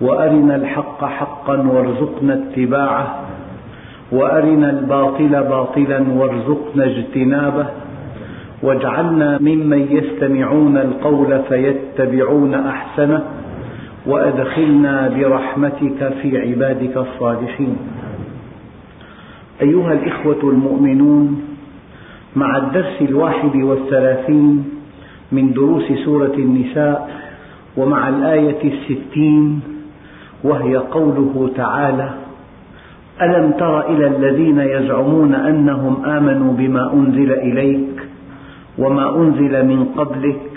وأرنا الحق حقا وارزقنا اتباعه وأرنا الباطل باطلا وارزقنا اجتنابه واجعلنا ممن يستمعون القول فيتبعون أحسنه وأدخلنا برحمتك في عبادك الصالحين. أيها الإخوة المؤمنون مع الدرس الواحد والثلاثين من دروس سورة النساء ومع الآية الستين وهي قوله تعالى: ألم تر إلى الذين يزعمون أنهم آمنوا بما أنزل إليك وما أنزل من قبلك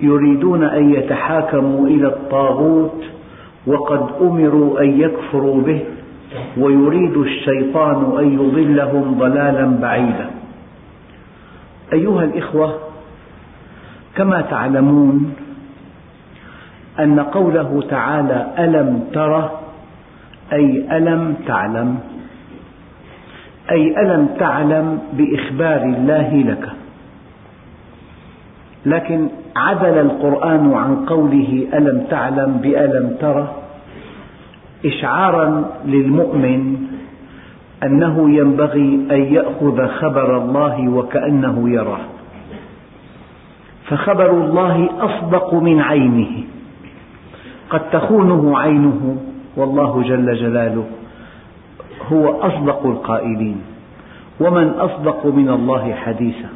يريدون أن يتحاكموا إلى الطاغوت وقد أمروا أن يكفروا به ويريد الشيطان أن يضلهم ضلالا بعيدا. أيها الإخوة كما تعلمون أن قوله تعالى ألم تر أي ألم تعلم أي ألم تعلم بإخبار الله لك. لكن عدل القرآن عن قوله ألم تعلم بألم تر إشعارا للمؤمن أنه ينبغي أن يأخذ خبر الله وكأنه يراه. فخبر الله أصدق من عينه. قد تخونه عينه. والله جل جلاله هو أصدق القائلين. ومن أصدق من الله حديثا.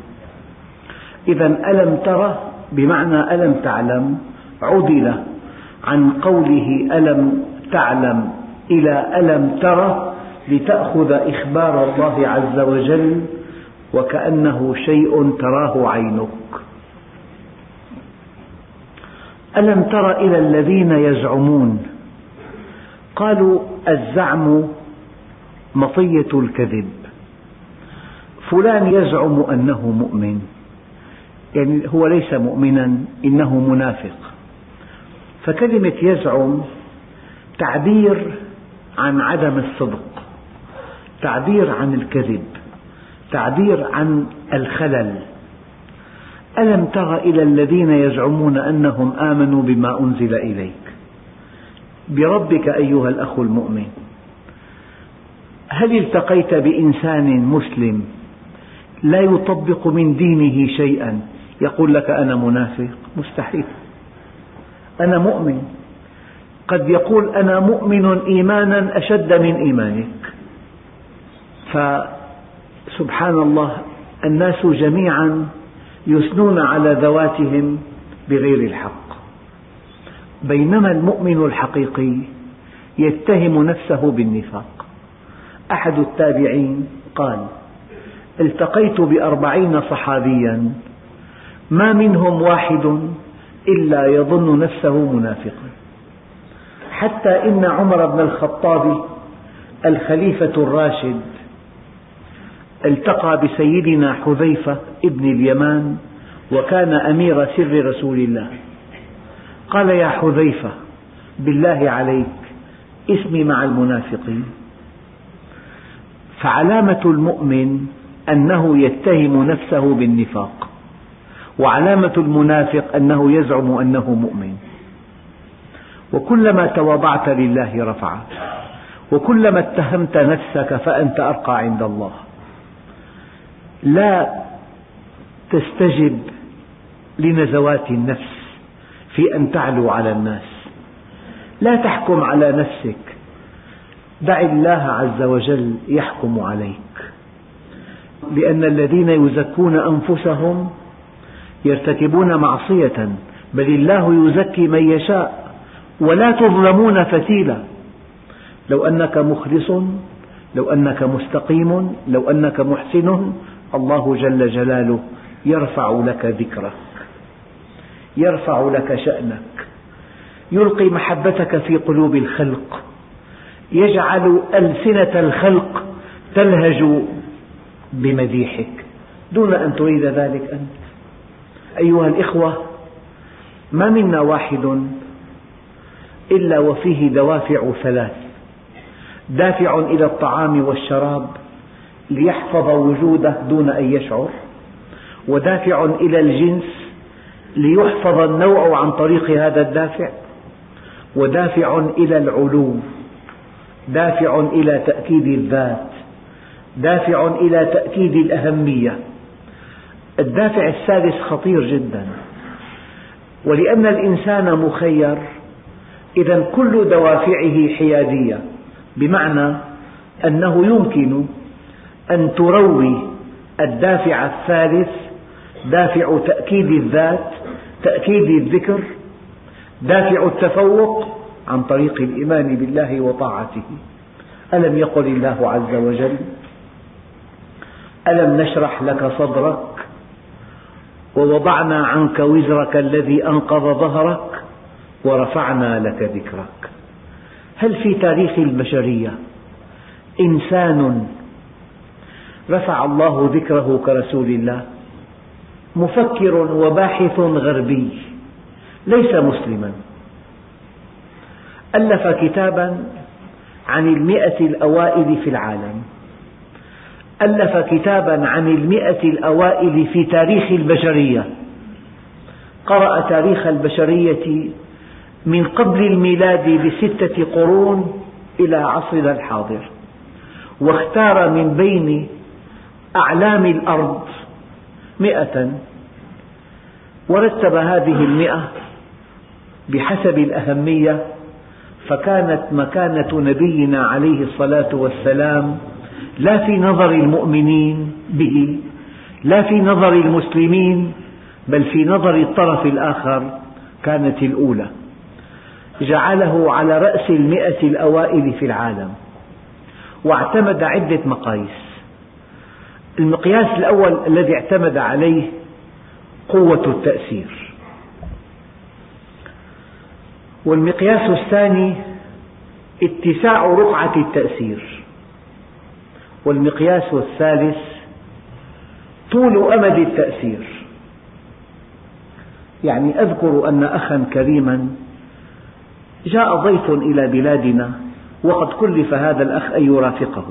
إذا ألم تر؟ بمعنى ألم تعلم؟ عدل عن قوله ألم تعلم إلى ألم تر؟ لتأخذ إخبار الله عز وجل وكأنه شيء تراه عينك. ألم تر إلى الذين يزعمون؟ قالوا الزعم مطية الكذب. فلان يزعم أنه مؤمن. يعني هو ليس مؤمنا إنه منافق. فكلمة يزعم تعبير عن عدم الصدق تعبير عن الكذب تعبير عن الخلل. ألم تر إلى الذين يزعمون أنهم آمنوا بما أنزل إليك؟ بربك أيها الأخ المؤمن. هل التقيت بإنسان مسلم لا يطبق من دينه شيئا؟ يقول لك أنا منافق. مستحيل. أنا مؤمن. قد يقول أنا مؤمن إيمانا أشد من إيمانك. فسبحان الله الناس جميعا يثنون على ذواتهم بغير الحق. بينما المؤمن الحقيقي يتهم نفسه بالنفاق. أحد التابعين قال التقيت بأربعين صحابيا ما منهم واحد إلا يظن نفسه منافقا. حتى إن عمر بن الخطاب الخليفة الراشد التقى بسيدنا حذيفة ابن اليمان وكان أمير سر رسول الله. قال يا حذيفة بالله عليك اسمي مع المنافقين. فعلامة المؤمن أنه يتهم نفسه بالنفاق وعلامة المنافق أنه يزعم أنه مؤمن. وكلما تواضعت لله رفعك وكلما اتهمت نفسك فأنت أرقى عند الله. لا تستجب لنزوات النفس في أن تعلو على الناس. لا تحكم على نفسك. دع الله عز وجل يحكم عليك. لأن الذين يزكون أنفسهم يرتكبون معصية بل الله يزكي من يشاء ولا تظلمون فتيلا. لو أنك مخلص لو أنك مستقيم لو أنك محسن الله جل جلاله يرفع لك ذكرك يرفع لك شأنك يلقي محبتك في قلوب الخلق يجعل ألسنة الخلق تلهج بمديحك. دون أن تريد ذلك أنت. أيها الإخوة ما منا واحد إلا وفيه دوافع ثلاث دافع إلى الطعام والشراب ليحفظ وجوده دون أن يشعر ودافع إلى الجنس ليحفظ النوع عن طريق هذا الدافع ودافع إلى العلو دافع إلى تأكيد الذات دافع إلى تأكيد الأهمية. الدافع الثالث خطير جدا. ولأن الإنسان مخير إذا كل دوافعه حيادية بمعنى أنه يمكن أن تروي الدافع الثالث دافع تأكيد الذات تأكيد الذكر دافع التفوق عن طريق الإيمان بالله وطاعته. ألم يقل الله عز وجل ألم نشرح لك صدرك ووضعنا عنك وزرك الذي أنقض ظهرك ورفعنا لك ذكرك؟ هل في تاريخ البشرية إنسان رفع الله ذكره كرسول الله. مفكر وباحث غربي. ليس مسلما. ألف كتابا عن المئة الأوائل في العالم. ألف كتابا عن المئة الأوائل في تاريخ البشرية. قرأ تاريخ البشرية من قبل الميلاد بستة قرون إلى عصرنا الحاضر. واختار من بين أعلام الأرض. مئة. ورتب هذه المئة بحسب الأهمية فكانت مكانة نبينا عليه الصلاة والسلام لا في نظر المؤمنين به لا في نظر المسلمين بل في نظر الطرف الآخر كانت الأولى. جعله على رأس المئة الأوائل في العالم واعتمد عدة مقاييس. المقياس الأول الذي اعتمد عليه قوة التأثير. والمقياس الثاني اتساع رقعة التأثير. والمقياس الثالث طول أمد التأثير. يعني أذكر أن أخا كريما جاء ضيف إلى بلادنا وقد كلف هذا الأخ أن يرافقه.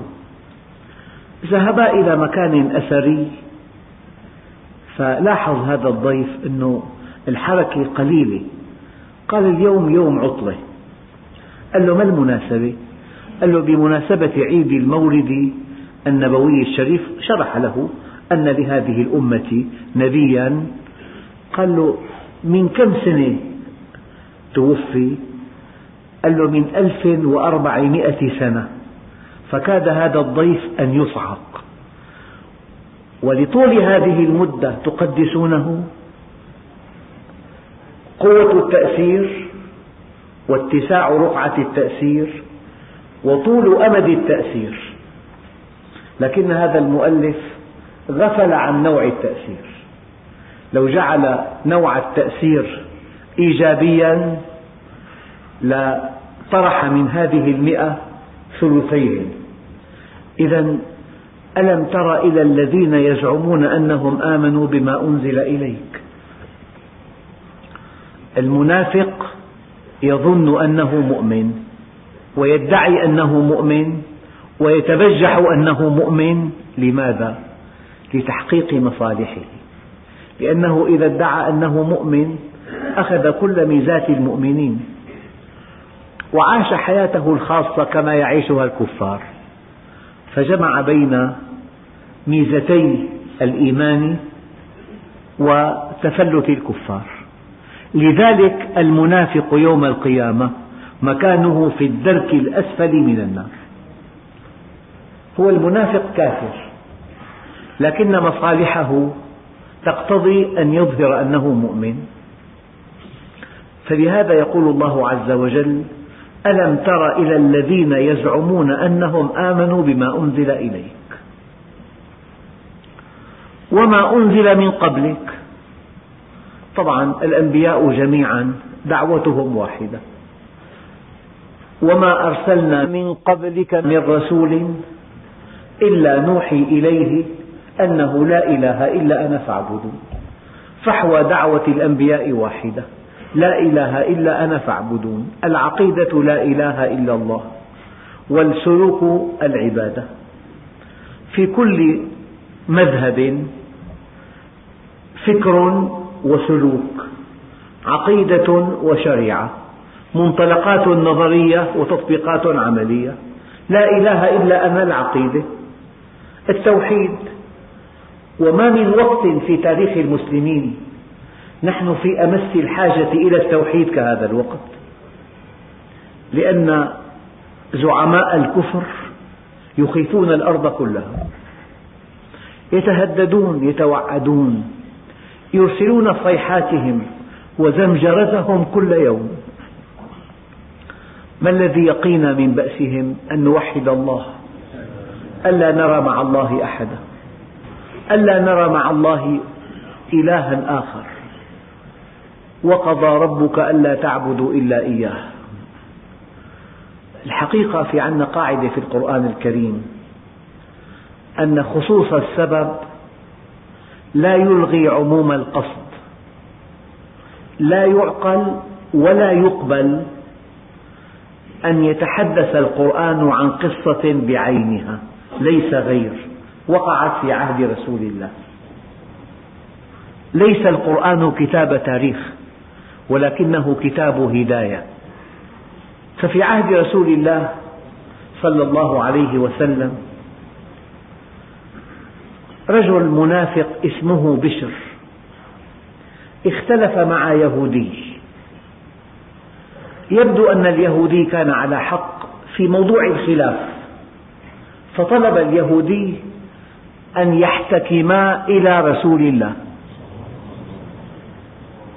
ذهبا إلى مكان أثري فلاحظ هذا الضيف أن الحركة قليلة قال اليوم يوم عطلة قال له ما المناسبة؟ قال له بمناسبة عيد المولد النبوي الشريف شرح له أن لهذه الأمة نبيا قال له من كم سنة توفي؟ قال له من ألف وأربعمائة سنة فكاد هذا الضيف أن يصعق. ولطول هذه المدة تقدسونه؟ قوة التأثير واتساع رقعة التأثير وطول أمد التأثير. لكن هذا المؤلف غفل عن نوع التأثير. لو جعل نوع التأثير إيجابيا لطرح من هذه المئة ثلثين. إذا ألم تر إلى الذين يزعمون أنهم آمنوا بما أنزل إليك؟ المنافق يظن أنه مؤمن ويدعي أنه مؤمن ويتبجح أنه مؤمن. لماذا؟ لتحقيق مصالحه. لأنه إذا ادعى أنه مؤمن أخذ كل ميزات المؤمنين. وعاش حياته الخاصة كما يعيشها الكفار. فجمع بين ميزتي الإيمان وتفلت الكفار. لذلك المنافق يوم القيامة مكانه في الدرك الأسفل من النار. هو المنافق كافر لكن مصالحه تقتضي أن يظهر أنه مؤمن. فلهذا يقول الله عز وجل ألم تر إلى الذين يزعمون أنهم آمنوا بما أنزل إليك؟ وما أنزل من قبلك؟ طبعا الأنبياء جميعا دعوتهم واحدة. وما أرسلنا من قبلك من رسول إلا نوحي إليه أنه لا إله إلا أنا فاعبدون. فحوى دعوة الأنبياء واحدة. لا إله إلا أنا فاعبدون. العقيدة لا إله إلا الله. والسلوك العبادة. في كل مذهب فكر وسلوك عقيدة وشريعة منطلقات نظرية وتطبيقات عملية. لا إله إلا أنا العقيدة. التوحيد. وما من وقت في تاريخ المسلمين نحن في أمس الحاجة إلى التوحيد كهذا الوقت. لأن زعماء الكفر يخيفون الأرض كلها يتهددون يتوعدون يرسلون صيحاتهم وزمجرتهم كل يوم. ما الذي يقينا من بأسهم أن نوحد الله؟ ألا نرى مع الله أحدا ألا نرى مع الله إلها آخر. وقضى ربك ألا تعبدوا إلا إياه. الحقيقة في عنا قاعدة في القرآن الكريم أن خصوص السبب لا يلغي عموم القصد لا يعقل ولا يقبل أن يتحدث القرآن عن قصة بعينها ليس غير وقعت في عهد رسول الله. ليس القرآن كتاب تاريخ. ولكنه كتاب هداية. ففي عهد رسول الله صلى الله عليه وسلم رجل منافق اسمه بشر. اختلف مع يهودي. يبدو أن اليهودي كان على حق في موضوع الخلاف. فطلب اليهودي أن يحتكما إلى رسول الله.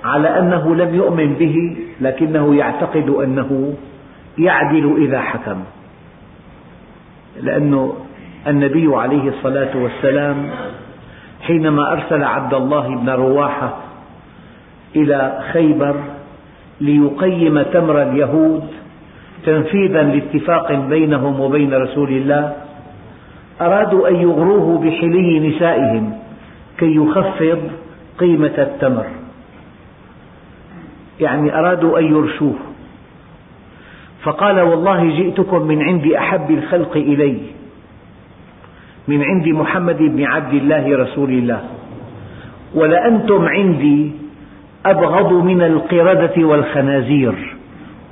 على أنه لم يؤمن به لكنه يعتقد أنه يعدل إذا حكم. لأن النبي عليه الصلاة والسلام حينما أرسل عبد الله بن رواحة إلى خيبر ليقيم تمر اليهود تنفيذا لاتفاق بينهم وبين رسول الله أرادوا أن يغروه بحلي نسائهم كي يخفض قيمة التمر. يعني أرادوا أن يرشوه. فقال والله جئتكم من عند أحب الخلق إلي. من عند محمد بن عبد الله رسول الله. ولأنتم عندي أبغض من القردة والخنازير.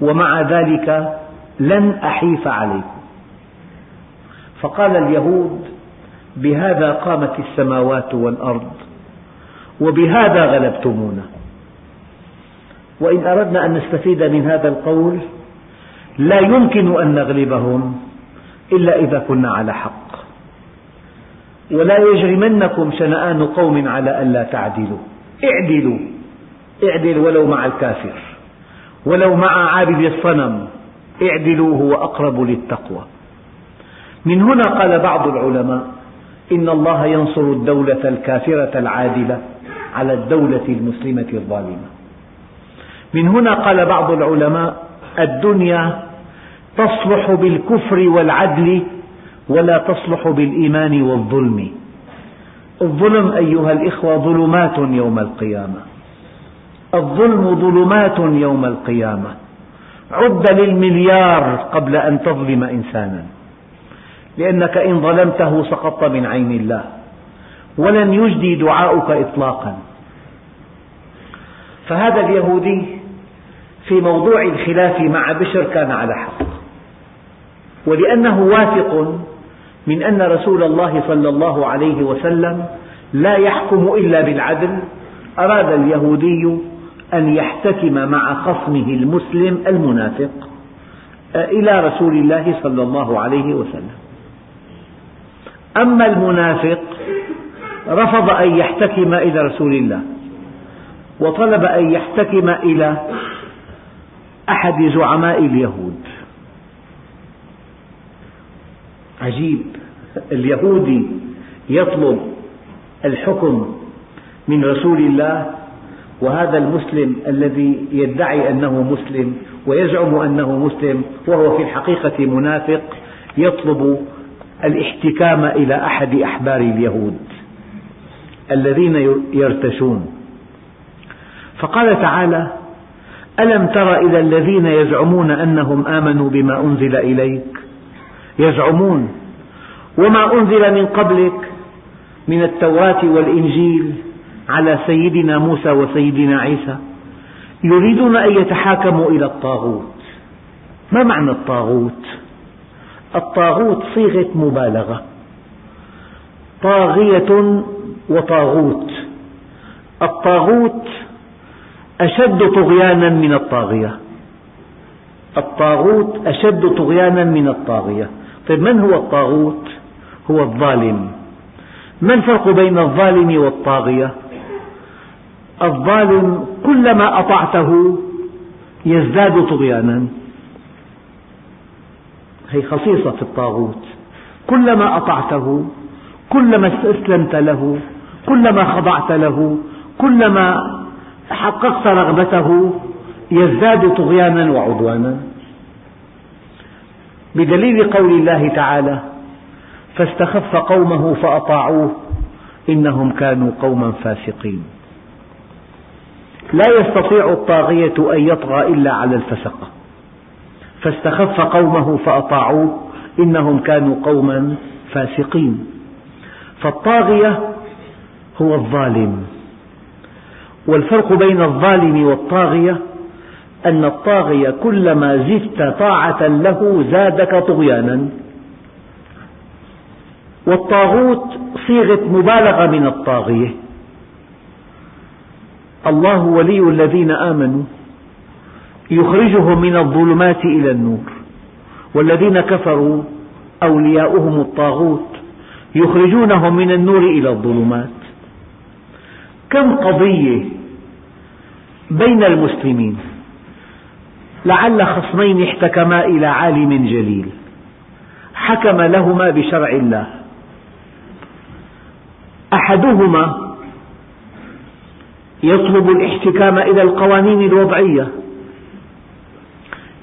ومع ذلك لن أحيف عليكم. فقال اليهود بهذا قامت السماوات والأرض وبهذا غلبتمونا. وإن أردنا أن نستفيد من هذا القول لا يمكن أن نغلبهم إلا إذا كنا على حق. ولا يجرمنكم شنآن قوم على ألا تعدلوا. اعدلوا. اعدل ولو مع الكافر. ولو مع عابد الصنم. اعدلوا هو أقرب للتقوى. من هنا قال بعض العلماء إن الله ينصر الدولة الكافرة العادلة على الدولة المسلمة الظالمة. من هنا قال بعض العلماء الدنيا تصلح بالكفر والعدل ولا تصلح بالإيمان والظلم. الظلم أيها الإخوة ظلمات يوم القيامة. الظلم ظلمات يوم القيامة. عد للمليار قبل أن تظلم إنسانا. لأنك إن ظلمته سقطت من عين الله. ولن يجدي دعاؤك إطلاقا. فهذا اليهودي في موضوع الخلاف مع بشر كان على حق. ولأنه واثق من أن رسول الله صلى الله عليه وسلم لا يحكم إلا بالعدل أراد اليهودي أن يحتكم مع خصمه المسلم المنافق إلى رسول الله صلى الله عليه وسلم. أما المنافق رفض أن يحتكم إلى رسول الله وطلب أن يحتكم إلى أحد زعماء اليهود. عجيب. اليهودي يطلب الحكم من رسول الله وهذا المسلم الذي يدعي أنه مسلم ويزعم أنه مسلم وهو في الحقيقة منافق يطلب الاحتكام إلى أحد أحبار اليهود الذين يرتشون. فقال تعالى ألم تر إلى الذين يزعمون أنهم آمنوا بما أنزل إليك؟ يزعمون. وما أنزل من قبلك من التوراة والإنجيل على سيدنا موسى وسيدنا عيسى؟ يريدون أن يتحاكموا إلى الطاغوت. ما معنى الطاغوت؟ الطاغوت صيغة مبالغة. طاغية وطاغوت. الطاغوت أشد طغيانا من الطاغية. الطاغوت أشد طغيانا من الطاغية. طيب من هو الطاغوت؟ هو الظالم. ما الفرق بين الظالم والطاغية؟ الظالم كلما أطعته يزداد طغيانا. هي خصيصة في الطاغوت. كلما أطعته كلما استسلمت له كلما خضعت له كلما حققت رغبته يزداد طغيانا وعدوانا. بدليل قول الله تعالى فاستخف قومه فأطاعوه إنهم كانوا قوما فاسقين. لا يستطيع الطاغية أن يطغى إلا على الفسقة. فاستخف قومه فأطاعوه إنهم كانوا قوما فاسقين. فالطاغية هو الظالم. والفرق بين الظالم والطاغية أن الطاغية كلما زدت طاعة له زادك طغيانا. والطاغوت صيغة مبالغة من الطاغية. الله ولي الذين آمنوا يخرجهم من الظلمات إلى النور. والذين كفروا أولياؤهم الطاغوت يخرجونهم من النور إلى الظلمات. كم قضية بين المسلمين؟ لعل خصمين احتكما إلى عالم جليل. حكم لهما بشرع الله. أحدهما يطلب الاحتكام إلى القوانين الوضعية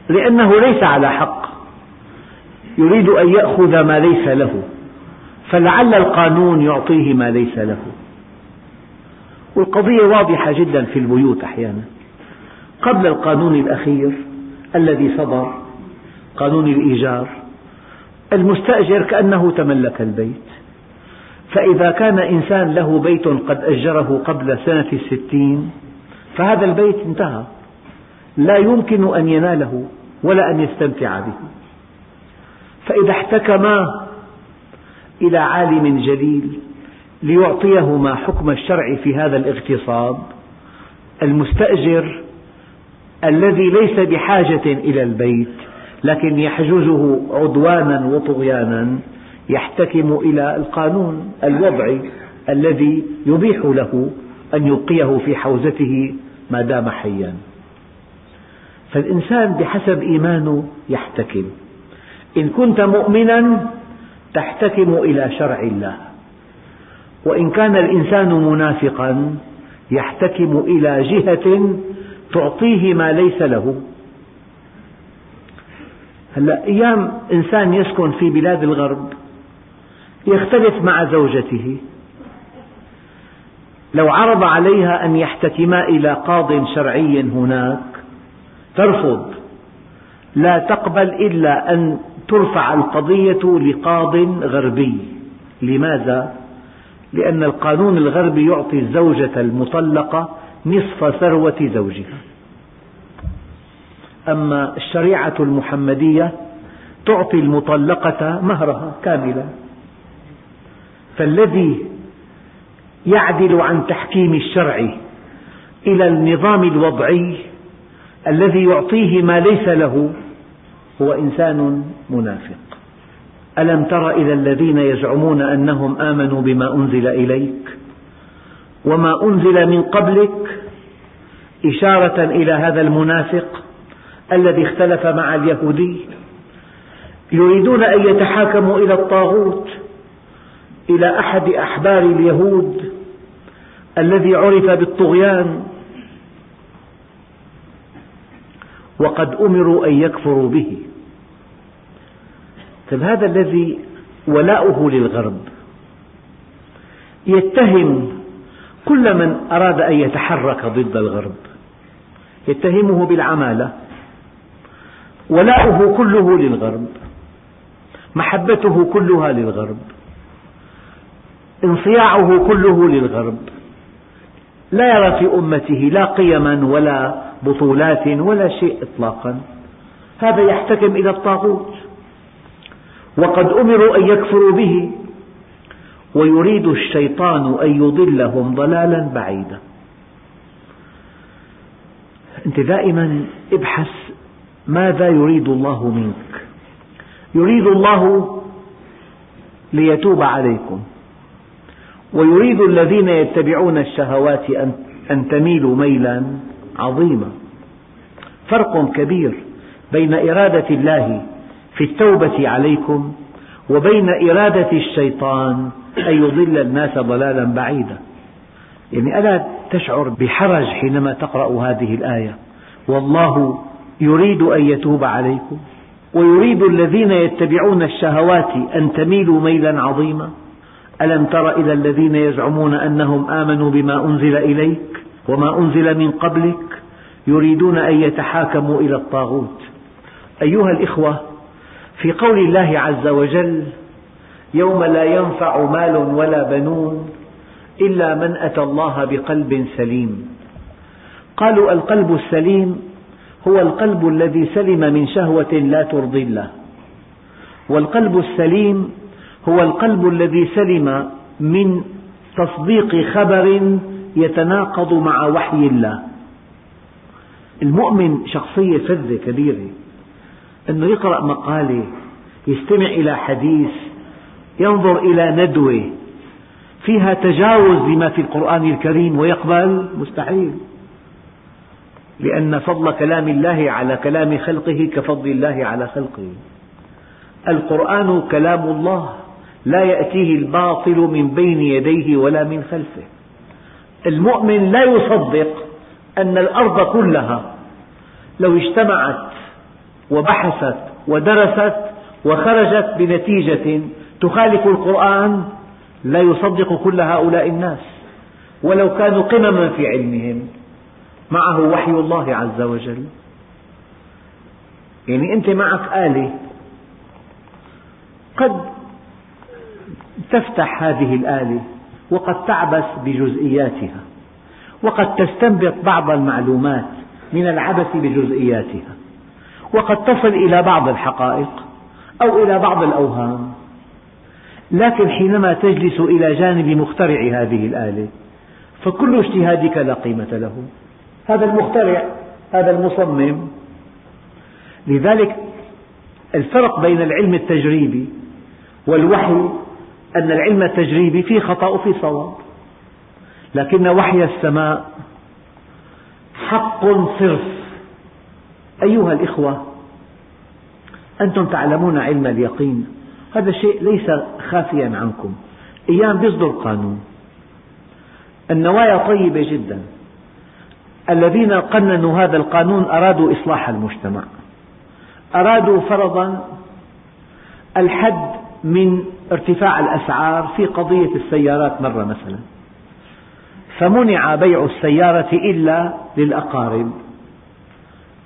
لأنه ليس على حق. يريد أن يأخذ ما ليس له فلعل القانون يعطيه ما ليس له. والقضية واضحة جدا في البيوت أحيانا. قبل القانون الأخير الذي صدر قانون الإيجار المستأجر كأنه تملك البيت. فإذا كان إنسان له بيت قد أجره قبل سنة الستين فهذا البيت انتهى. لا يمكن أن يناله ولا أن يستمتع به. فإذا احتكما إلى عالم جليل ليعطيهما حكم الشرع في هذا الاغتصاب. المستأجر الذي ليس بحاجة إلى البيت لكن يحجزه عدوانا وطغيانا يحتكم إلى القانون الوضعي الذي يبيح له أن يبقيه في حوزته ما دام حيا. فالإنسان بحسب إيمانه يحتكم. إن كنت مؤمنا تحتكم إلى شرع الله. وإن كان الإنسان منافقا يحتكم إلى جهة تعطيه ما ليس له. هلأ أيام إنسان يسكن في بلاد الغرب يختلف مع زوجته. لو عرض عليها أن يحتكما إلى قاض شرعي هناك ترفض. لا تقبل إلا أن ترفع القضية لقاض غربي. لماذا؟ لأن القانون الغربي يعطي الزوجة المطلقة نصف ثروة زوجها. أما الشريعة المحمدية تعطي المطلقة مهرها كاملا. فالذي يعدل عن تحكيم الشرع إلى النظام الوضعي الذي يعطيه ما ليس له هو إنسان منافق. ألم تر إلى الذين يزعمون أنهم آمنوا بما أنزل إليك وما أنزل من قبلك إشارة إلى هذا المنافق الذي اختلف مع اليهودي؟ يريدون أن يتحاكموا إلى الطاغوت إلى أحد أحبار اليهود الذي عرف بالطغيان. وقد أمروا أن يكفروا به. طيب هذا الذي ولاؤه للغرب. يتهم كل من أراد أن يتحرك ضد الغرب. يتهمه بالعمالة. ولاؤه كله للغرب. محبته كلها للغرب. انصياعه كله للغرب. لا يرى في أمته لا قيما ولا بطولات ولا شيء إطلاقا. هذا يحتكم إلى الطاغوت. وقد أمروا أن يكفروا به. ويريد الشيطان أن يضلهم ضلالا بعيدا. أنت دائما ابحث ماذا يريد الله منك. يريد الله ليتوب عليكم. ويريد الذين يتبعون الشهوات أن تميلوا ميلا عظيما. فرق كبير بين إرادة الله في التوبة عليكم وبين إرادة الشيطان أن يضل الناس ضلالا بعيدا. يعني ألا تشعر بحرج حينما تقرأ هذه الآية؟ والله يريد أن يتوب عليكم ويريد الذين يتبعون الشهوات أن تميلوا ميلا عظيما. ألم تر إلى الذين يزعمون أنهم آمنوا بما أنزل إليك وما أنزل من قبلك يريدون أن يتحاكموا إلى الطاغوت؟ أيها الإخوة في قول الله عز وجل يوم لا ينفع مال ولا بنون إلا من أتى الله بقلب سليم. قالوا القلب السليم هو القلب الذي سلم من شهوة لا ترضي الله. والقلب السليم هو القلب الذي سلم من تصديق خبر يتناقض مع وحي الله. المؤمن شخصية فذة كبيرة. أنه يقرأ مقالة يستمع إلى حديث ينظر إلى ندوة فيها تجاوز لما في القرآن الكريم ويقبل؟ مستحيل. لأن فضل كلام الله على كلام خلقه كفضل الله على خلقه. القرآن كلام الله لا يأتيه الباطل من بين يديه ولا من خلفه. المؤمن لا يصدق أن الأرض كلها لو اجتمعت وبحثت ودرست وخرجت بنتيجة تخالف القرآن لا يصدق كل هؤلاء الناس. ولو كانوا قمما في علمهم معه وحي الله عز وجل. يعني أنت معك آلة قد تفتح هذه الآلة وقد تعبث بجزئياتها وقد تستنبط بعض المعلومات من العبث بجزئياتها. وقد تصل إلى بعض الحقائق أو إلى بعض الأوهام. لكن حينما تجلس إلى جانب مخترع هذه الآلة فكل اجتهادك لا قيمة له. هذا المخترع هذا المصمم. لذلك الفرق بين العلم التجريبي والوحي أن العلم التجريبي فيه خطأ وفيه صواب. لكن وحي السماء حق صرف. أيها الإخوة أنتم تعلمون علم اليقين. هذا الشيء ليس خافيا عنكم. أيام يصدر قانون النوايا طيبة جدا. الذين قننوا هذا القانون أرادوا إصلاح المجتمع. أرادوا فرضا الحد من ارتفاع الأسعار في قضية السيارات مرة مثلا. فمنع بيع السيارة إلا للأقارب.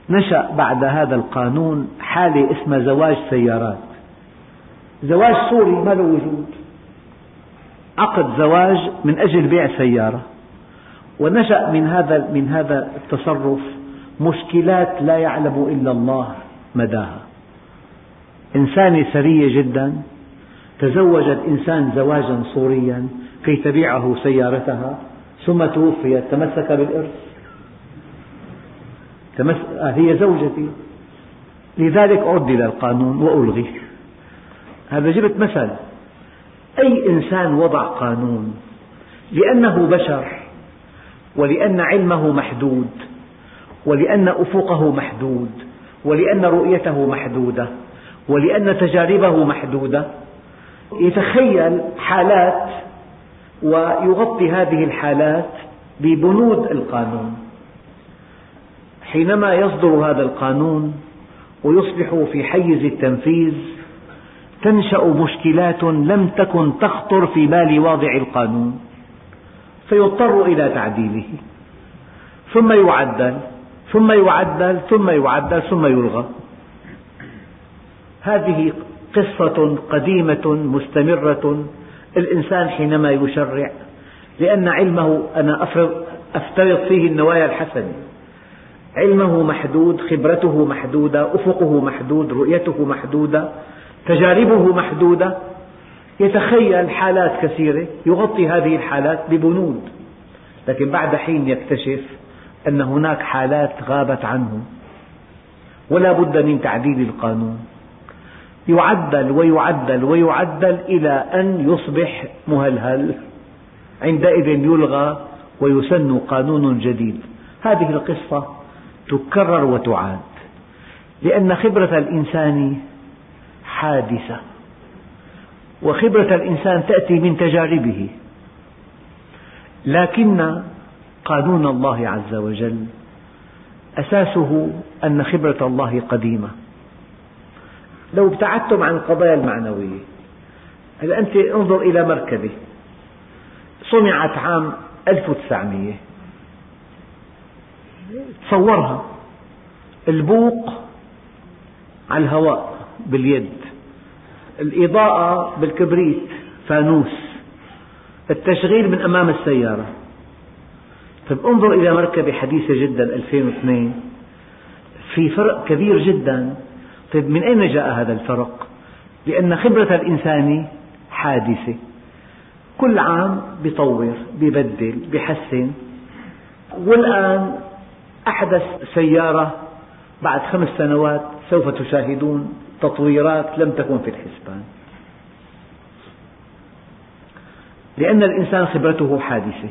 نشأ بعد هذا القانون حالة اسمها زواج سيارات. زواج صوري ما له وجود؟ عقد زواج من أجل بيع سيارة. ونشأ من هذا من هذا التصرف مشكلات لا يعلم إلا الله مداها. إنسانة ثرية جدا تزوجت إنسان زواجا صوريا كي تبيعه سيارتها ثم توفيت تمسك بالإرث. هي زوجتي. لذلك عدل القانون وألغي. هذا جبت مثل. أي إنسان وضع قانون لأنه بشر ولأن علمه محدود ولأن أفقه محدود ولأن رؤيته محدودة ولأن تجاربه محدودة يتخيل حالات ويغطي هذه الحالات ببنود القانون. حينما يصدر هذا القانون ويصبح في حيز التنفيذ تنشأ مشكلات لم تكن تخطر في بال واضع القانون. فيضطر إلى تعديله. ثم يعدل ثم يعدل ثم يعدل ثم يلغى. هذه قصة قديمة مستمرة. الإنسان حينما يشرع لأن علمه أنا أفترض فيه النوايا الحسنة. علمه محدود خبرته محدودة أفقه محدود رؤيته محدودة تجاربه محدودة. يتخيل حالات كثيرة يغطي هذه الحالات ببنود. لكن بعد حين يكتشف أن هناك حالات غابت عنه ولا بد من تعديل القانون. يعدل ويعدل ويعدل إلى أن يصبح مهلهل. عندئذ يلغى ويسن قانون جديد. هذه القصة تكرر وتعاد. لأن خبرة الإنسان حادثة. وخبرة الإنسان تأتي من تجاربه. لكن قانون الله عز وجل أساسه أن خبرة الله قديمة. لو ابتعدتم عن القضايا المعنوية هل أنت انظر إلى مركبة صنعت عام 1900 تصورها البوق على الهواء باليد. الإضاءة بالكبريت فانوس. التشغيل من أمام السيارة. طيب انظر إلى مركبة حديثة جدا 2002 في فرق كبير جدا. طيب من أين جاء هذا الفرق؟ لأن خبرة الإنسان حادثة. كل عام بيطور بيبدل بيحسن. والآن أحدث سيارة بعد خمس سنوات سوف تشاهدون تطويرات لم تكن في الحسبان. لأن الإنسان خبرته حادثة.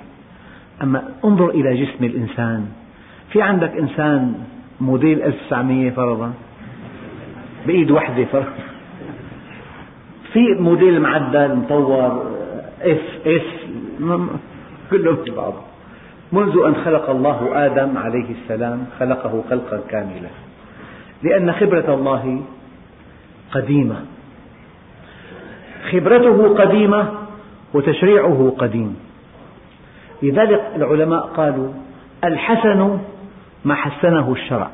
أما انظر إلى جسم الإنسان. في عندك إنسان موديل 1900 فرضا؟ بإيد واحدة فرضا. في موديل معدل مطور إف إس؟ كله مثل بعض. منذ أن خلق الله آدم عليه السلام خلقه خلقا كاملا. لأن خبرة الله قديمة. خبرته قديمة وتشريعه قديم. لذلك العلماء قالوا الحسن ما حسنه الشرع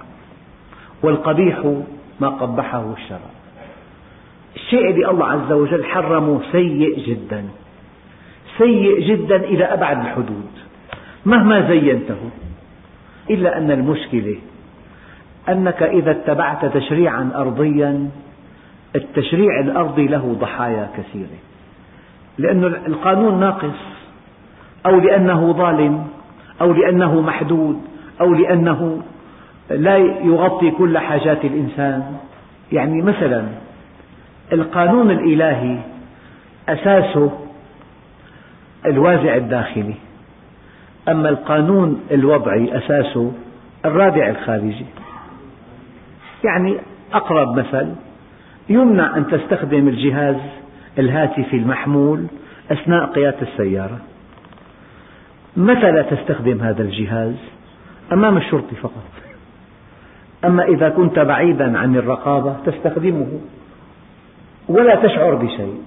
والقبيح ما قبحه الشرع. الشيء اللي الله عز وجل حرمه سيء جدا. سيء جدا إلى أبعد الحدود. مهما زينته. إلا أن المشكلة أنك إذا اتبعت تشريعا أرضيا التشريع الأرضي له ضحايا كثيرة. لأن القانون ناقص أو لأنه ظالم أو لأنه محدود أو لأنه لا يغطي كل حاجات الإنسان. يعني مثلا القانون الإلهي أساسه الوازع الداخلي. أما القانون الوضعي أساسه الرادع الخارجي. يعني أقرب مثل يمنع أن تستخدم الجهاز الهاتفي المحمول أثناء قيادة السيارة. متى لا تستخدم هذا الجهاز؟ أمام الشرطي فقط. أما إذا كنت بعيدا عن الرقابة تستخدمه ولا تشعر بشيء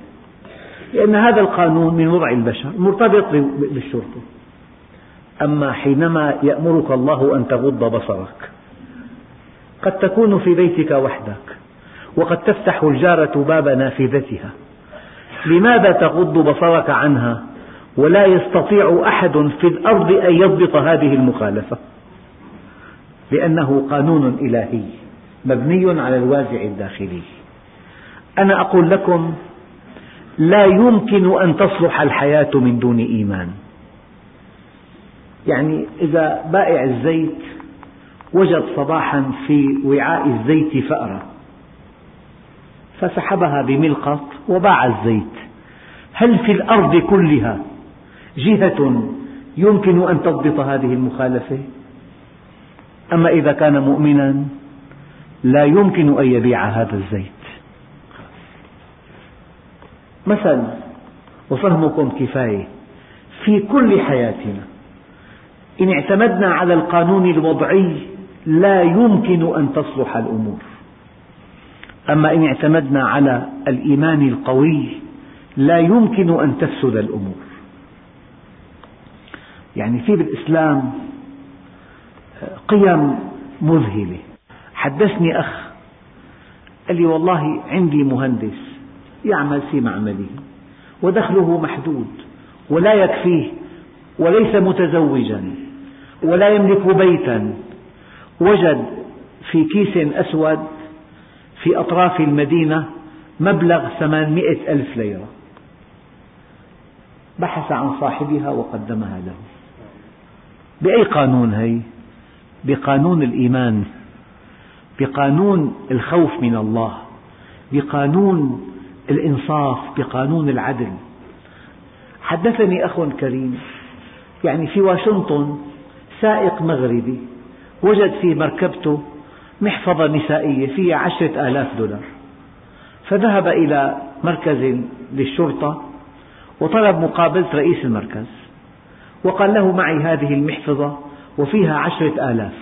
لأن هذا القانون من وضع البشر مرتبط بالشرطة أما حينما يأمرك الله أن تغض بصرك قد تكون في بيتك وحدك وقد تفتح الجارة باب نافذتها لماذا تغض بصرك عنها ولا يستطيع أحد في الأرض أن يضبط هذه المخالفة؟ لأنه قانون إلهي مبني على الوازع الداخلي. أنا أقول لكم لا يمكن أن تصلح الحياة من دون إيمان. يعني إذا بائع الزيت وجد صباحا في وعاء الزيت فأرة فسحبها بملقط وباع الزيت. هل في الأرض كلها جهة يمكن أن تضبط هذه المخالفة؟ أما إذا كان مؤمنا لا يمكن أن يبيع هذا الزيت. مثل وفهمكم كفاية في كل حياتنا إن اعتمدنا على القانون الوضعي لا يمكن أن تصلح الأمور. أما إن اعتمدنا على الإيمان القوي لا يمكن أن تفسد الأمور. يعني في بالإسلام قيم مذهلة. حدثني أخ قال لي والله عندي مهندس يعمل في معمله ودخله محدود ولا يكفيه وليس متزوجا. ولا يملك بيتا. وجد في كيس أسود في أطراف المدينة مبلغ ثمانمئة ألف ليرة. بحث عن صاحبها وقدمها له. بأي قانون هي؟ بقانون الإيمان. بقانون الخوف من الله. بقانون الإنصاف. بقانون العدل. حدثني أخ كريم يعني في واشنطن سائق مغربي. وجد في مركبته محفظة نسائية فيها عشرة آلاف دولار. فذهب إلى مركز للشرطة وطلب مقابلة رئيس المركز. وقال له معي هذه المحفظة وفيها عشرة آلاف.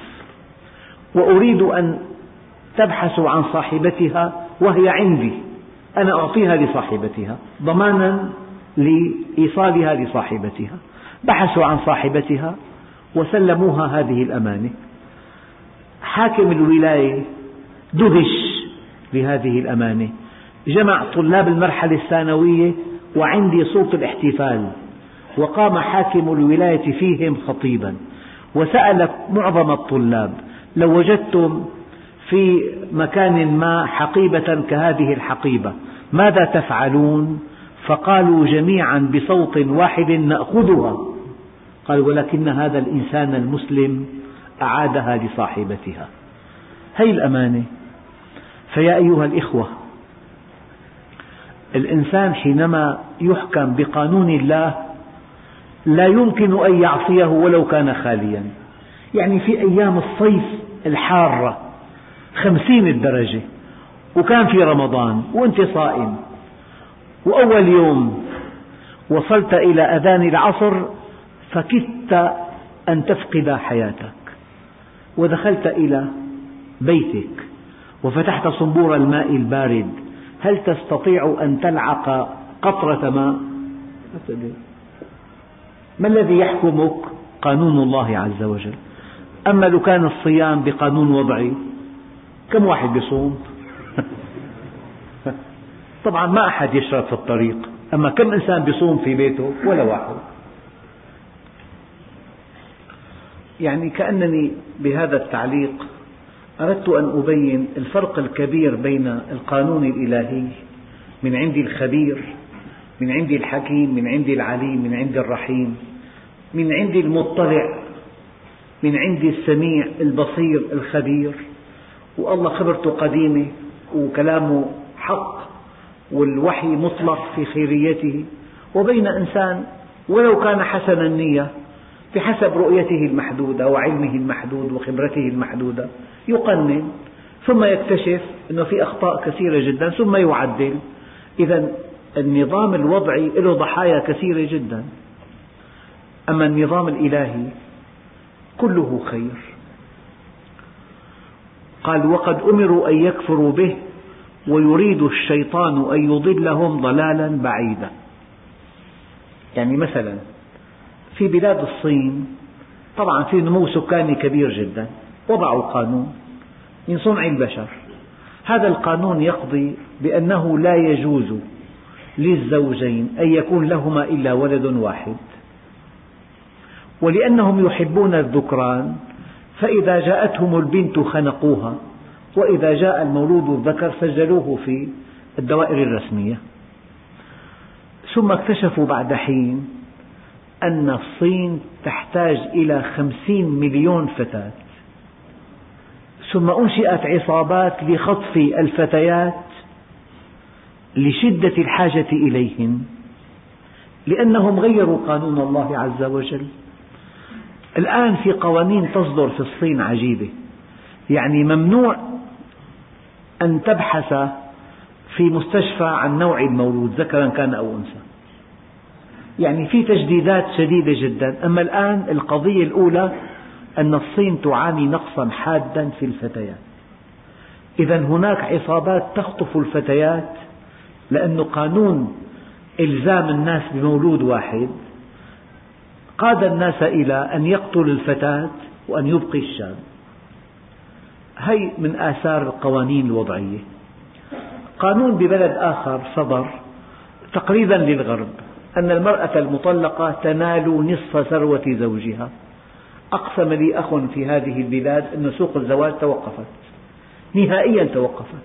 وأريد أن تبحثوا عن صاحبتها وهي عندي. أنا أعطيها لصاحبتها ضمانا لإيصالها لصاحبتها. بحثوا عن صاحبتها وسلموها هذه الأمانة. حاكم الولاية دهش بهذه الأمانة. جمع طلاب المرحلة الثانوية وعندي صوت الاحتفال. وقام حاكم الولاية فيهم خطيبا. وسأل معظم الطلاب لو وجدتم في مكان ما حقيبة كهذه الحقيبة ماذا تفعلون؟ فقالوا جميعا بصوت واحد نأخذها. قال ولكن هذا الإنسان المسلم أعادها لصاحبتها. هي الأمانة. فيا أيها الإخوة الإنسان حينما يحكم بقانون الله لا يمكن أن يعصيه ولو كان خاليا. يعني في أيام الصيف الحارة خمسين الدرجة وكان في رمضان وأنت صائم وأول يوم وصلت إلى أذان العصر فكدت أن تفقد حياتك ودخلت إلى بيتك وفتحت صنبور الماء البارد هل تستطيع أن تلعق قطرة ماء؟ ما الذي يحكمك؟ قانون الله عز وجل أما لو كان الصيام بقانون وضعي كم واحد بيصوم؟ طبعا ما أحد يشرب في الطريق أما كم إنسان بيصوم في بيته ولا واحد يعني كأنني بهذا التعليق أردت أن أبين الفرق الكبير بين القانون الإلهي من عند الخبير من عند الحكيم من عند العليم من عند الرحيم من عند المطلع من عند السميع البصير الخبير. والله خبرته قديمة وكلامه حق والوحي مطلق في خيريته. وبين إنسان ولو كان حسن النية بحسب رؤيته المحدودة وعلمه المحدود وخبرته المحدودة. يقنن ثم يكتشف أنه في أخطاء كثيرة جدا ثم يعدل. إذا النظام الوضعي له ضحايا كثيرة جدا. أما النظام الإلهي كله خير. قال وقد أمروا أن يكفروا به ويريد الشيطان أن يضلهم ضلالا بعيدا. يعني مثلا في بلاد الصين. طبعا في نمو سكاني كبير جدا. وضعوا قانون من صنع البشر. هذا القانون يقضي بأنه لا يجوز للزوجين أن يكون لهما إلا ولد واحد. ولأنهم يحبون الذكران فإذا جاءتهم البنت خنقوها وإذا جاء المولود الذكر سجلوه في الدوائر الرسمية. ثم اكتشفوا بعد حين أن الصين تحتاج إلى خمسين مليون فتاة. ثم أنشئت عصابات لخطف الفتيات لشدة الحاجة إليهن لأنهم غيروا قانون الله عز وجل. الآن في قوانين تصدر في الصين عجيبة. يعني ممنوع أن تبحث في مستشفى عن نوع المولود ذكرا كان أو أنثى. يعني في تجديدات شديدة جدا. أما الآن القضية الأولى أن الصين تعاني نقصا حادا في الفتيات. إذا هناك عصابات تخطف الفتيات لأن قانون إلزام الناس بمولود واحد قاد الناس إلى أن يقتل الفتاة وأن يبقي الشاب. هي من آثار القوانين الوضعية. قانون ببلد آخر صدر تقليدا للغرب. أن المرأة المطلقة تنال نصف ثروة زوجها. أقسم لي أخ في هذه البلاد أن سوق الزواج توقفت. نهائيا توقفت.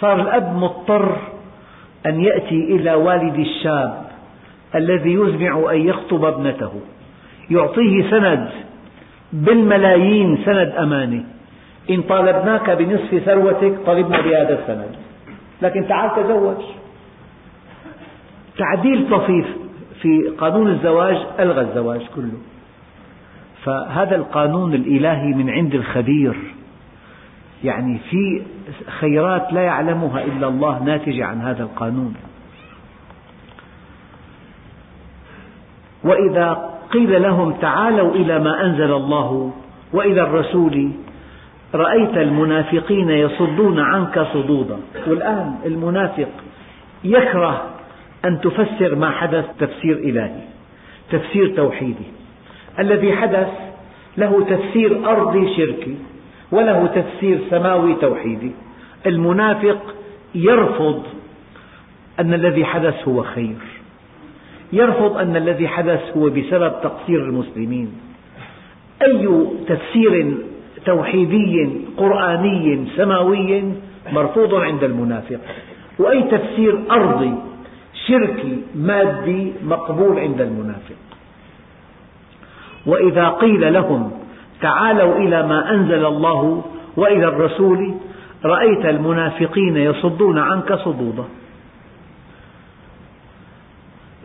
صار الأب مضطر أن يأتي إلى والد الشاب الذي يزمع أن يخطب ابنته. يعطيه سند بالملايين سند أمانة إن طالبناك بنصف ثروتك طالبنا بهذا السند. لكن تعال تزوج. تعديل طفيف في قانون الزواج ألغى الزواج كله. فهذا القانون الإلهي من عند الخبير. يعني في خيرات لا يعلمها إلا الله ناتجة عن هذا القانون. وإذا قيل لهم تعالوا إلى ما أنزل الله وإلى الرسول رأيت المنافقين يصدون عنك صدودا. والآن المنافق يكره أن تفسر ما حدث تفسير إلهي تفسير توحيدي. الذي حدث له تفسير أرضي شركي وله تفسير سماوي توحيدي. المنافق يرفض أن الذي حدث هو خير. يرفض أن الذي حدث هو بسبب تقصير المسلمين. أي تفسير توحيدي قرآني سماوي مرفوض عند المنافق. وأي تفسير أرضي شركي مادي مقبول عند المنافق. وإذا قيل لهم تعالوا إلى ما أنزل الله وإلى الرسول رأيت المنافقين يصدون عنك صدودا.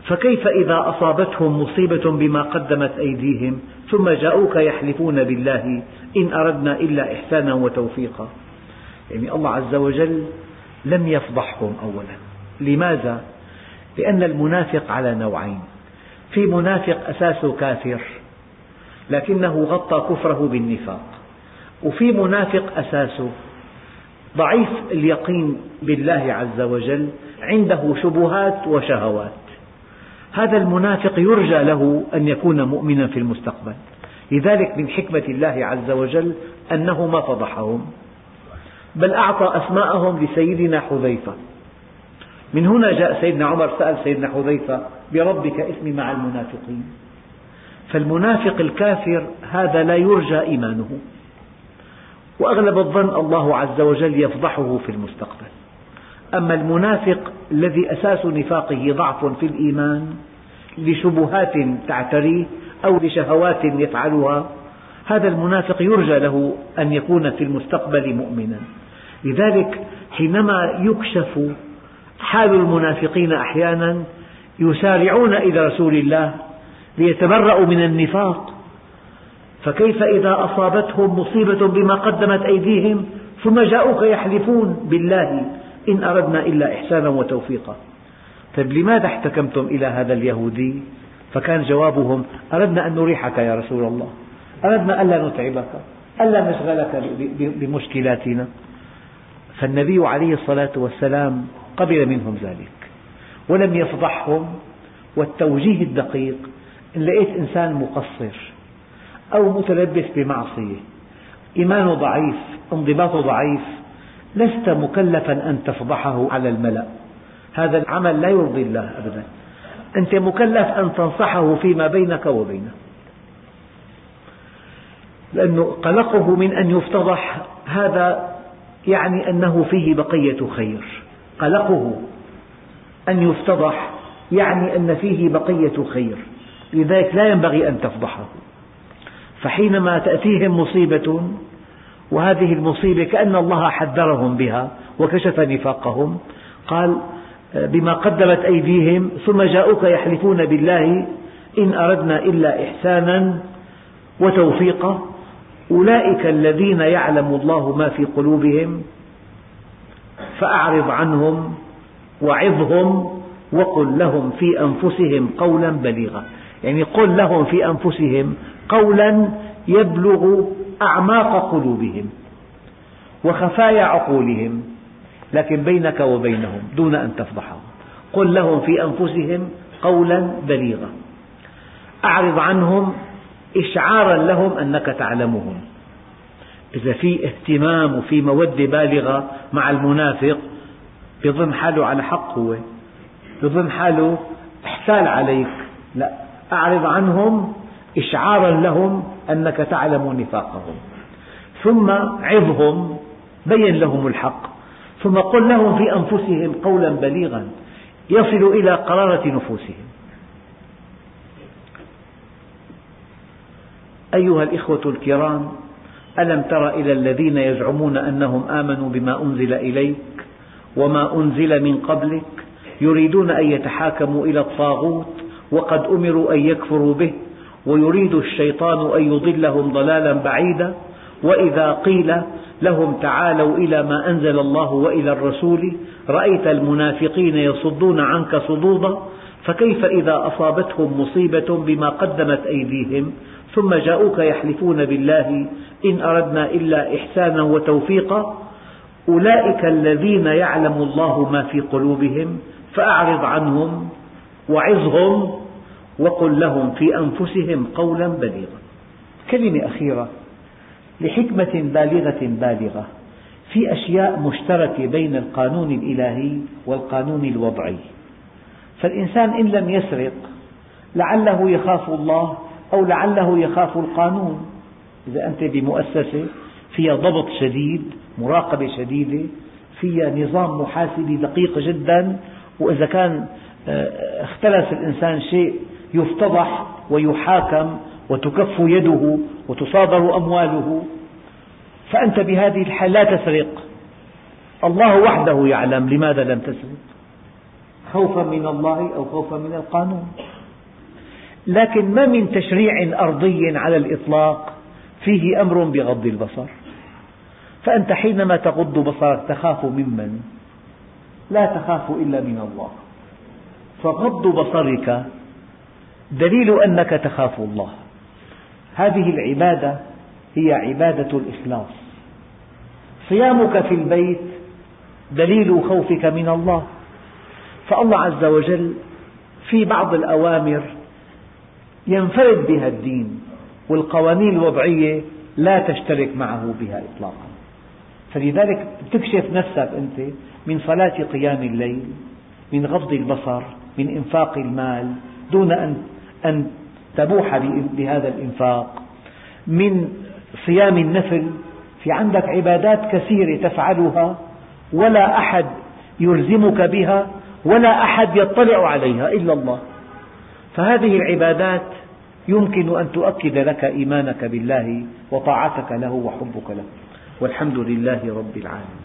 فكيف إذا أصابتهم مصيبة بما قدمت أيديهم ثم جاءوك يحلفون بالله إن أردنا إلا إحسانا وتوفيقا. يعني الله عز وجل لم يفضحهم أولا. لماذا؟ لأن المنافق على نوعين. في منافق أساسه كافر لكنه غطى كفره بالنفاق. وفي منافق أساسه ضعيف اليقين بالله عز وجل عنده شبهات وشهوات. هذا المنافق يرجى له أن يكون مؤمنا في المستقبل. لذلك من حكمة الله عز وجل أنه ما فضحهم بل أعطى أسماءهم لسيدنا حذيفة. من هنا جاء سيدنا عمر سأل سيدنا حذيفة بربك اسمي مع المنافقين. فالمنافق الكافر هذا لا يرجى إيمانه. وأغلب الظن الله عز وجل يفضحه في المستقبل. أما المنافق الذي أساس نفاقه ضعف في الإيمان لشبهات تعتريه أو لشهوات يفعلها هذا المنافق يرجى له أن يكون في المستقبل مؤمنا. لذلك حينما يكشف حال المنافقين أحيانا يسارعون إلى رسول الله ليتبرأوا من النفاق. فكيف إذا أصابتهم مصيبة بما قدمت أيديهم ثم جاءوك يحلفون بالله إن أردنا إلا إحسانا وتوفيقا؟ طيب لماذا احتكمتم إلى هذا اليهودي؟ فكان جوابهم أردنا أن نريحك يا رسول الله أردنا ألا نتعبك ألا نشغلك بمشكلاتنا. فالنبي عليه الصلاة والسلام قبل منهم ذلك ولم يفضحهم والتوجيه الدقيق إن لقيت إنسان مقصر أو متلبس بمعصية إيمانه ضعيف انضباطه ضعيف لست مكلفا أن تفضحه على الملأ. هذا العمل لا يرضي الله أبدا. أنت مكلف أن تنصحه فيما بينك وبينه. لأن قلقه من أن يفتضح هذا يعني أنه فيه بقية خير. قلقه أن يفتضح يعني أن فيه بقية خير. لذلك لا ينبغي أن تفضحه. فحينما تأتيهم مصيبة وهذه المصيبة كأن الله حذرهم بها وكشف نفاقهم قال بما قدمت أيديهم ثم جاءوك يحلفون بالله إن أردنا إلا إحسانا وتوفيقا. أولئك الذين يعلم الله ما في قلوبهم فأعرض عنهم وعظهم وقل لهم في أنفسهم قولا بليغا. يعني قل لهم في أنفسهم قولا يبلغ أعماق قلوبهم وخفايا عقولهم لكن بينك وبينهم دون أن تفضحهم. قل لهم في أنفسهم قولا بليغا. أعرض عنهم إشعارا لهم أنك تعلمهم. إذا في اهتمام وفي مودة بالغة مع المنافق يظن حاله على حق هو. يظن حاله احتال عليك. لا أعرض عنهم إشعارا لهم أنك تعلم نفاقهم. ثم عظهم بين لهم الحق. ثم قل لهم في أنفسهم قولا بليغا يصل إلى قرارة نفوسهم. أيها الإخوة الكرام ألم تر إلى الذين يزعمون أنهم آمنوا بما أنزل إليك وما أنزل من قبلك يريدون أن يتحاكموا إلى الطاغوت وقد أمروا أن يكفروا به ويريد الشيطان أن يضلهم ضلالا بعيدا وإذا قيل لهم تعالوا إلى ما أنزل الله وإلى الرسول رأيت المنافقين يصدون عنك صدودا فكيف إذا أصابتهم مصيبة بما قدمت أيديهم ثم جاءوك يحلفون بالله إن أردنا إلا إحسانا وتوفيقا؟ أولئك الذين يعلم الله ما في قلوبهم فأعرض عنهم وعظهم وقل لهم في أنفسهم قولا بليغا. كلمة أخيرة لحكمة بالغة بالغة في أشياء مشتركة بين القانون الإلهي والقانون الوضعي. فالإنسان إن لم يسرق لعله يخاف الله أو لعله يخاف القانون. إذا أنت بمؤسسة فيها ضبط شديد مراقبة شديدة فيها نظام محاسبي دقيق جدا وإذا كان آه، اختلس الإنسان شيء يفتضح ويحاكم وتكف يده وتصادر أمواله. فأنت بهذه الحال لا تسرق. الله وحده يعلم لماذا لم تسرق. خوفا من الله أو خوفا من القانون. لكن ما من تشريع أرضي على الإطلاق فيه أمر بغض البصر. فأنت حينما تغض بصرك تخاف ممن؟ لا تخاف إلا من الله. فغض بصرك دليل أنك تخاف الله. هذه العبادة هي عبادة الإخلاص. صيامك في البيت دليل خوفك من الله. فالله عز وجل في بعض الأوامر ينفرد بها الدين والقوانين الوضعية لا تشترك معه بها إطلاقا. فلذلك تكشف نفسك أنت من صلاة قيام الليل من غض البصر من إنفاق المال دون أن أن تبوح بهذا الإنفاق من صيام النفل. في عندك عبادات كثيرة تفعلها ولا أحد يلزمك بها. ولا أحد يطلع عليها إلا الله. فهذه العبادات يمكن أن تؤكد لك إيمانك بالله وطاعتك له وحبك له. والحمد لله رب العالمين.